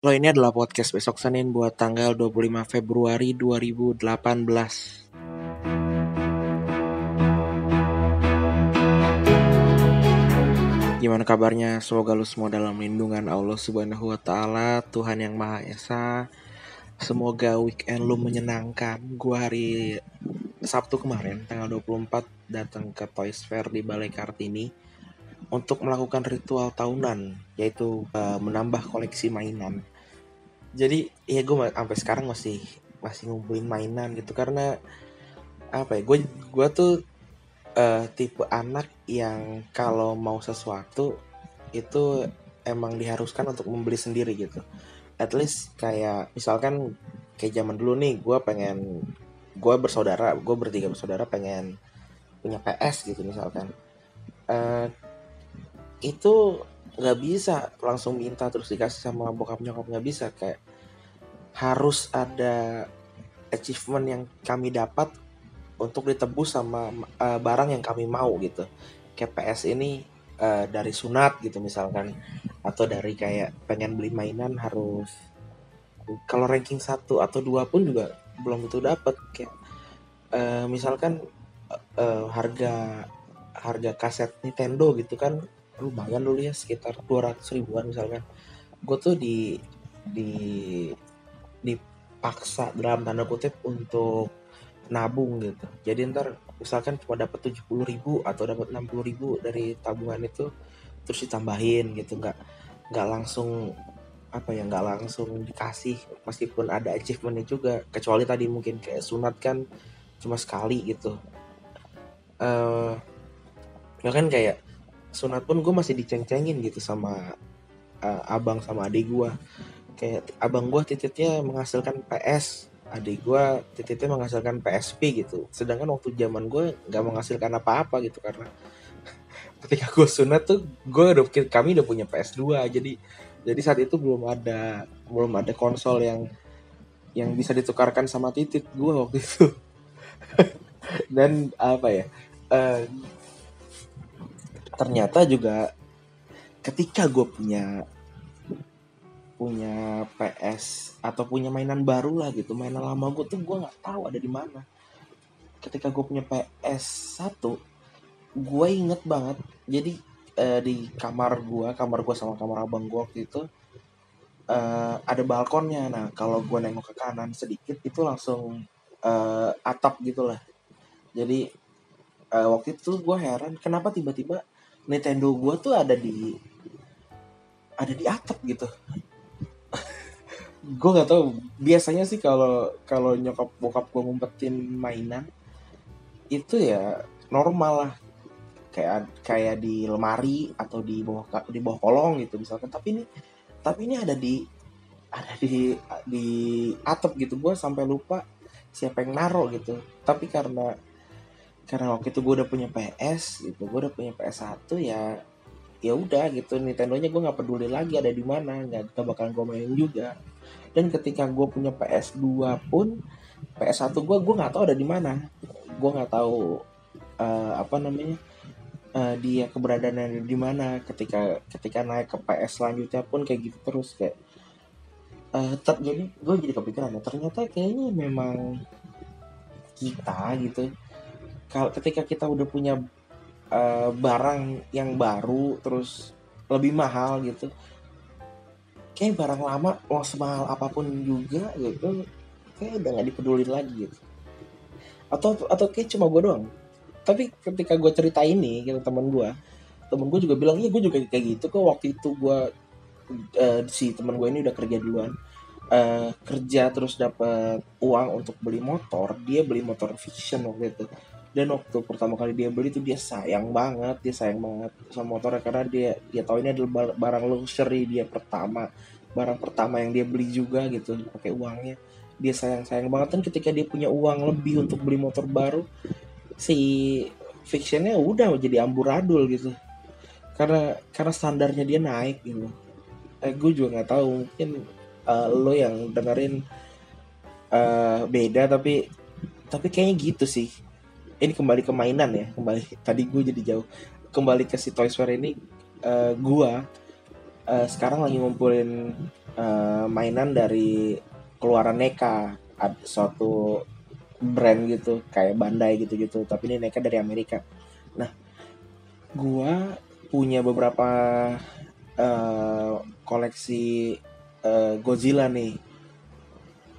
Lo ini adalah podcast besok Senin buat tanggal 25 Februari 2018. Gimana kabarnya? Semoga lo semua dalam lindungan Allah Subhanahu wa taala, Tuhan yang Maha Esa. Semoga weekend lo menyenangkan. Gua hari Sabtu kemarin tanggal 24 datang ke Toys Fair di Balai Kartini untuk melakukan ritual tahunan yaitu uh, menambah koleksi mainan. Jadi ya gue sampai sekarang masih masih ngumpulin mainan gitu karena apa ya gue gue tuh uh, tipe anak yang kalau mau sesuatu itu emang diharuskan untuk membeli sendiri gitu. At least kayak misalkan kayak zaman dulu nih gue pengen gue bersaudara gue bertiga bersaudara pengen punya PS gitu misalkan uh, itu nggak bisa langsung minta terus dikasih sama bokap nyokap nggak bisa. Kayak harus ada achievement yang kami dapat untuk ditebus sama uh, barang yang kami mau gitu. Kayak PS ini uh, dari sunat gitu misalkan. Atau dari kayak pengen beli mainan harus kalau ranking satu atau dua pun juga belum itu dapat kayak uh, misalkan uh, harga harga kaset Nintendo gitu kan lumayan dulu ya sekitar 200 ribuan misalkan. Gue tuh di di dipaksa dalam tanda kutip untuk nabung gitu. Jadi ntar misalkan cuma dapat 70 ribu atau dapat 60 ribu dari tabungan itu terus ditambahin gitu. Nggak nggak langsung apa ya nggak langsung dikasih meskipun ada achievementnya juga. Kecuali tadi mungkin kayak sunat kan cuma sekali gitu. Uh, kan kayak sunat pun gue masih diceng-cengin gitu sama uh, abang sama adik gue kayak abang gue tititnya menghasilkan PS adik gue tititnya menghasilkan PSP gitu. Sedangkan waktu zaman gue nggak menghasilkan apa-apa gitu karena ketika gue sunat tuh gue udah kami udah punya PS2 jadi jadi saat itu belum ada belum ada konsol yang yang bisa ditukarkan sama titit gue waktu itu. Dan apa ya uh, ternyata juga ketika gue punya punya PS atau punya mainan baru lah gitu mainan lama gue tuh gue nggak tahu ada di mana. Ketika gue punya PS 1 gue inget banget. Jadi uh, di kamar gua kamar gua sama kamar abang gua waktu itu uh, ada balkonnya. Nah kalau gua nengok ke kanan sedikit itu langsung uh, atap gitulah. Jadi uh, waktu itu gua heran kenapa tiba-tiba Nintendo gua tuh ada di ada di atap gitu. Gue nggak tahu biasanya sih kalau kalau nyokap bokap gue ngumpetin mainan itu ya normal lah. Kayak kayak di lemari atau di bawah di bawah kolong gitu misalkan. Tapi ini tapi ini ada di ada di di atap gitu. Gue sampai lupa siapa yang naro gitu. Tapi karena karena waktu itu gue udah punya PS gitu gue udah punya PS 1 ya ya udah gitu. Nintendo nya gue nggak peduli lagi ada di mana nggak bakalan gue mainin juga. Dan ketika gue punya PS 2 pun PS 1 gue gue nggak tahu ada di mana. Gue nggak tahu uh, apa namanya uh, dia keberadaannya di mana. Ketika ketika naik ke PS selanjutnya pun kayak gitu terus kayak uh, ter jadi gue jadi kepikiran ya ternyata kayaknya memang kita gitu kalau ketika kita udah punya uh, barang yang baru terus lebih mahal gitu kayak barang lama mau semahal apa pun juga gitu kayak udah nggak dipeduli lagi gitu. Atau atau kayak cuma gue doang. Tapi ketika gue cerita ini gitu temen gue temen gue juga bilang iya gue juga kayak gitu kok waktu itu gue uh, si temen gue ini udah kerja duluan. Uh, kerja terus dapat uang untuk beli motor dia beli motor fiction waktu itu dan waktu pertama kali dia beli tuh dia sayang banget dia sayang banget sama motornya karena dia dia tahu ini adalah barang luxury dia pertama barang pertama yang dia beli juga gitu pakai uangnya. Dia sayang sayang banget. Kan ketika dia punya uang lebih untuk beli motor baru si fictionnya udah jadi amburadul gitu. Karena karena standarnya dia naik gitu. Eh, gue juga nggak tahu mungkin uh, lo yang dengerin uh, beda tapi tapi kayaknya gitu sih ini kembali ke mainan ya kembali tadi gue jadi jauh. Kembali ke si Toy Story ini uh, gue uh, sekarang lagi ngumpulin uh, mainan dari keluaran Neka ada suatu brand gitu kayak Bandai gitu-gitu tapi ini Neka dari Amerika. Nah gua punya beberapa uh, koleksi uh, Godzilla nih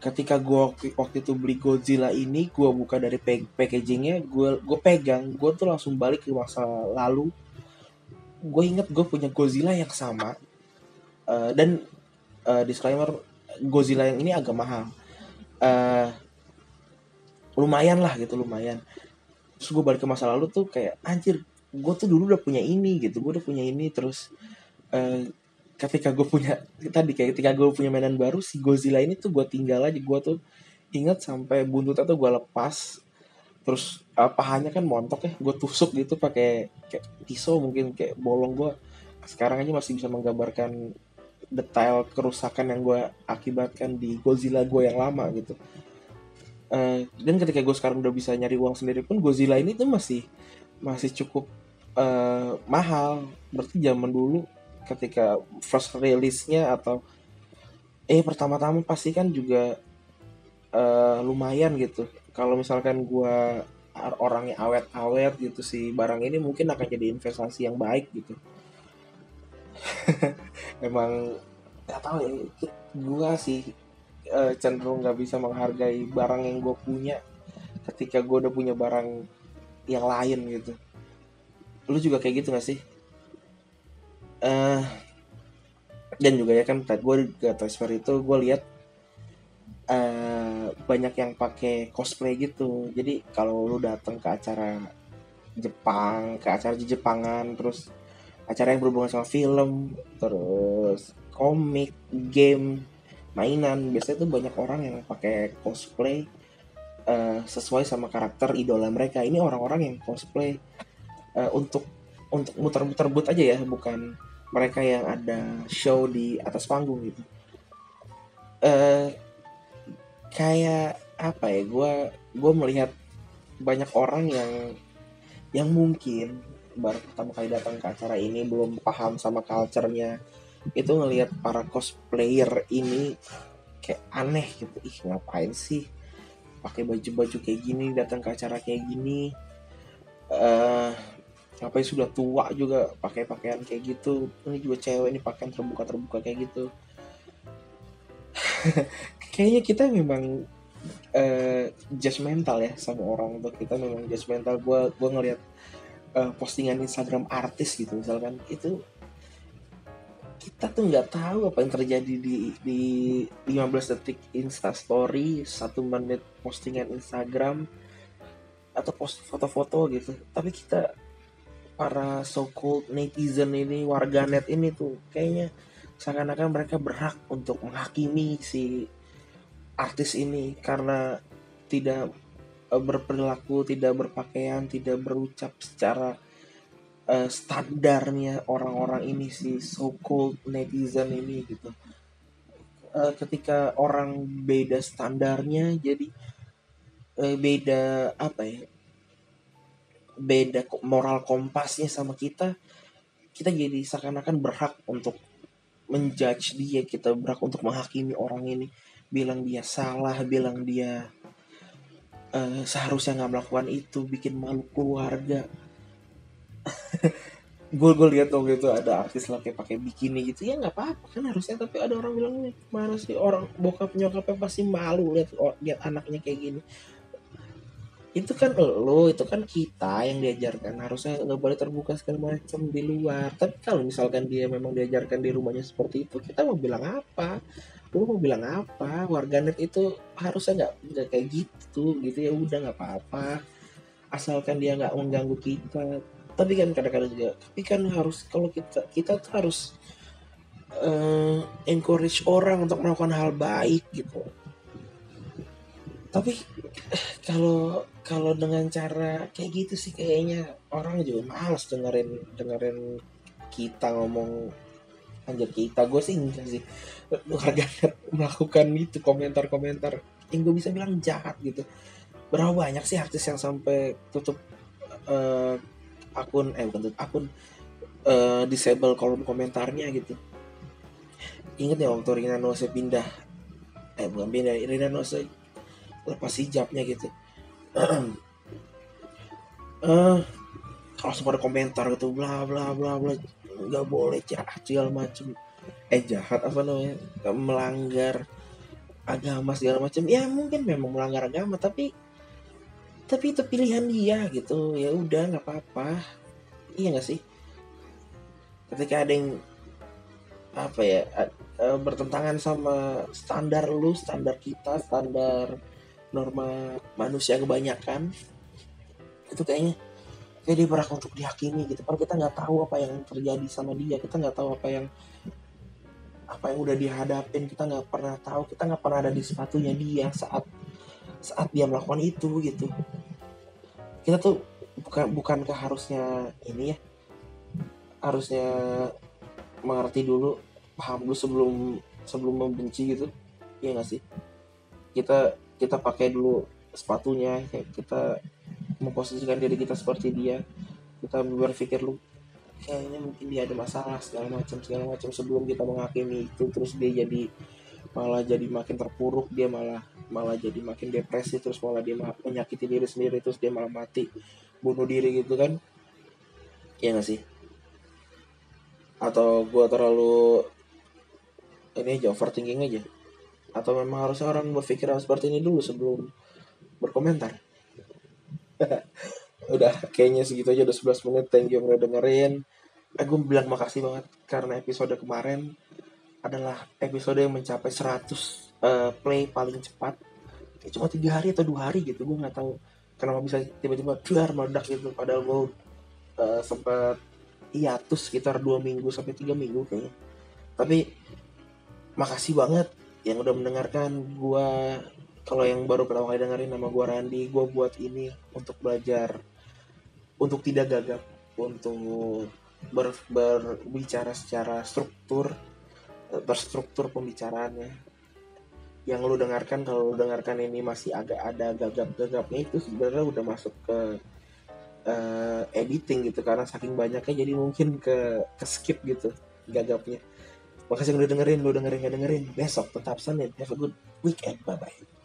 ketika gue waktu itu beli Godzilla ini gue buka dari packagingnya gue gue pegang gue tuh langsung balik ke masa lalu. Gue inget gue punya Godzilla yang sama. Uh, dan uh, disclaimer Godzilla yang ini agak mahal. Uh, lumayan lah gitu lumayan. Terus gue balik ke masa lalu tuh kayak anjir gue tuh dulu udah punya ini gitu gue udah punya ini terus uh, ketika gue punya tadi kayak ketika gue punya mainan baru si Godzilla ini tuh gue tinggal aja gue tuh ingat sampai buntutnya tuh gue lepas terus uh, pahanya kan montok ya gue tusuk gitu pakai kayak pisau mungkin kayak bolong gue sekarang aja masih bisa menggambarkan detail kerusakan yang gue akibatkan di Godzilla gue yang lama gitu. Uh, dan ketika gue sekarang udah bisa nyari uang sendiri pun Godzilla ini tuh masih masih cukup uh, mahal. Berarti zaman dulu ketika first release-nya atau eh pertama-tama pasti kan juga uh, lumayan gitu. Kalau misalkan gua orangnya awet-awet gitu sih barang ini mungkin akan jadi investasi yang baik gitu. Emang nggak tahu ya, gua sih uh, cenderung nggak bisa menghargai barang yang gue punya ketika gue udah punya barang yang lain gitu. Lu juga kayak gitu gak sih? Dan juga ya kan gue Toy Fair itu gue lihat uh, banyak yang pakai cosplay gitu. Jadi kalau lu datang ke acara Jepang ke acara di Jepangan terus acara yang berhubungan sama film terus komik game mainan biasanya tuh banyak orang yang pakai cosplay uh, sesuai sama karakter idola mereka. Ini orang-orang yang cosplay uh, untuk untuk muter-muter but aja ya bukan mereka yang ada show di atas panggung gitu. Uh, kayak apa ya gue gue melihat banyak orang yang yang mungkin baru pertama kali datang ke acara ini belum paham sama culture-nya itu ngelihat para cosplayer ini kayak aneh gitu. Ih ngapain sih pakai baju-baju kayak gini datang ke acara kayak gini? Uh, ngapain sudah tua juga pakai pakaian kayak gitu. Ini juga cewek ini pakaian terbuka terbuka kayak gitu. Kayaknya kita memang uh, judgmental ya sama orang tuh kita memang judgmental gue gue ngeliat uh, postingan Instagram artis gitu misalkan. Itu kita tuh nggak tahu apa yang terjadi di di 15 detik Insta Story satu menit postingan Instagram atau post foto-foto gitu. Tapi kita para so-called netizen ini warganet ini tuh kayaknya seakan-akan mereka berhak untuk menghakimi si artis ini karena tidak e, berperilaku, tidak berpakaian, tidak berucap secara uh, standarnya orang-orang ini si so-called netizen ini gitu. Uh, ketika orang beda standarnya jadi uh, beda apa ya beda moral kompasnya sama kita kita jadi seakan-akan berhak untuk menjudge dia kita berhak untuk menghakimi orang ini. Bilang dia salah bilang dia uh, seharusnya nggak melakukan itu bikin malu keluarga. Gue gue lihat dong itu ada artis lagi pakai bikini gitu. Ya nggak apa-apa kan harusnya tapi ada orang bilang nih mana sih orang bokap nyokapnya pasti malu lihat lihat anaknya kayak gini itu kan lo itu kan kita yang diajarkan. Harusnya nggak boleh terbuka segala macam di luar. Tapi kalau misalkan dia memang diajarkan di rumahnya seperti itu kita mau bilang apa? Lu mau bilang apa? Warganet itu harusnya nggak nggak kayak gitu gitu ya udah nggak apa-apa. Asalkan dia nggak mengganggu kita. Tapi kan kadang-kadang juga tapi kan harus kalau kita kita tuh harus uh, encourage orang untuk melakukan hal baik gitu tapi kalau kalau dengan cara kayak gitu sih kayaknya orang juga males dengerin dengerin kita ngomong anjir kita. Gue sih enggak sih. Warga melakukan itu komentar-komentar. Yang gue bisa bilang jahat gitu. Berapa banyak sih artis yang sampai tutup uh, akun eh bukan tutup akun uh, disable kolom komentarnya gitu. Inget ya waktu Rina Nose pindah eh bukan pindah Rina Nose lepas hijabnya gitu. Eh langsung pada komentar gitu bla bla bla bla nggak boleh jahat segala macem. Eh jahat apa namanya? Melanggar agama segala macam ya mungkin memang melanggar agama tapi tapi itu pilihan dia gitu. Ya udah nggak apa-apa. Iya nggak sih? Ketika ada yang apa ya bertentangan sama standar lu standar kita standar norma manusia kebanyakan itu kayaknya kayak dia berhak untuk dihakimi gitu. Padahal kita nggak tahu apa yang terjadi sama dia kita nggak tahu apa yang apa yang udah dihadapin kita nggak pernah tahu kita nggak pernah ada di sepatunya dia saat saat dia melakukan itu gitu. Kita tuh bukan bukankah harusnya ini ya harusnya mengerti dulu paham dulu sebelum sebelum membenci gitu ya nggak sih kita kita pakai dulu sepatunya kayak kita memposisikan diri kita seperti dia. Kita berpikir lu kayaknya mungkin dia ada masalah segala macam segala macam. Sebelum kita menghakimi itu terus dia jadi malah jadi makin terpuruk dia malah malah jadi makin depresi terus malah dia menyakiti diri sendiri terus dia malah mati bunuh diri gitu kan? Ya gak sih? Atau gue terlalu ini aja overthinking aja atau memang harusnya orang berpikiran seperti ini dulu sebelum berkomentar? Udah kayaknya segitu aja udah 11 menit. Thank you udah dengerin. Eh, gue bilang makasih banget karena episode kemarin adalah episode yang mencapai 100 uh, eh, play paling cepat. Kayak cuma tiga hari atau dua hari gitu gue nggak tahu kenapa bisa tiba-tiba duar meledak gitu. Padahal gue uh, sempat hiatus sekitar dua minggu sampai tiga minggu kayaknya. Tapi makasih banget yang udah mendengarkan gue kalau yang baru pertama kali dengerin nama gue Randi gue buat ini untuk belajar untuk tidak gagap untuk ber, berbicara secara struktur berstruktur pembicaraannya. Yang lu dengarkan kalau lu dengarkan ini masih agak ada gagap-gagapnya itu sebenarnya udah masuk ke uh, editing gitu karena saking banyaknya jadi mungkin ke ke skip gitu gagapnya makasih udah dengerin lu dengerin gak dengerin. Besok tetap Senin have a good weekend. Bye bye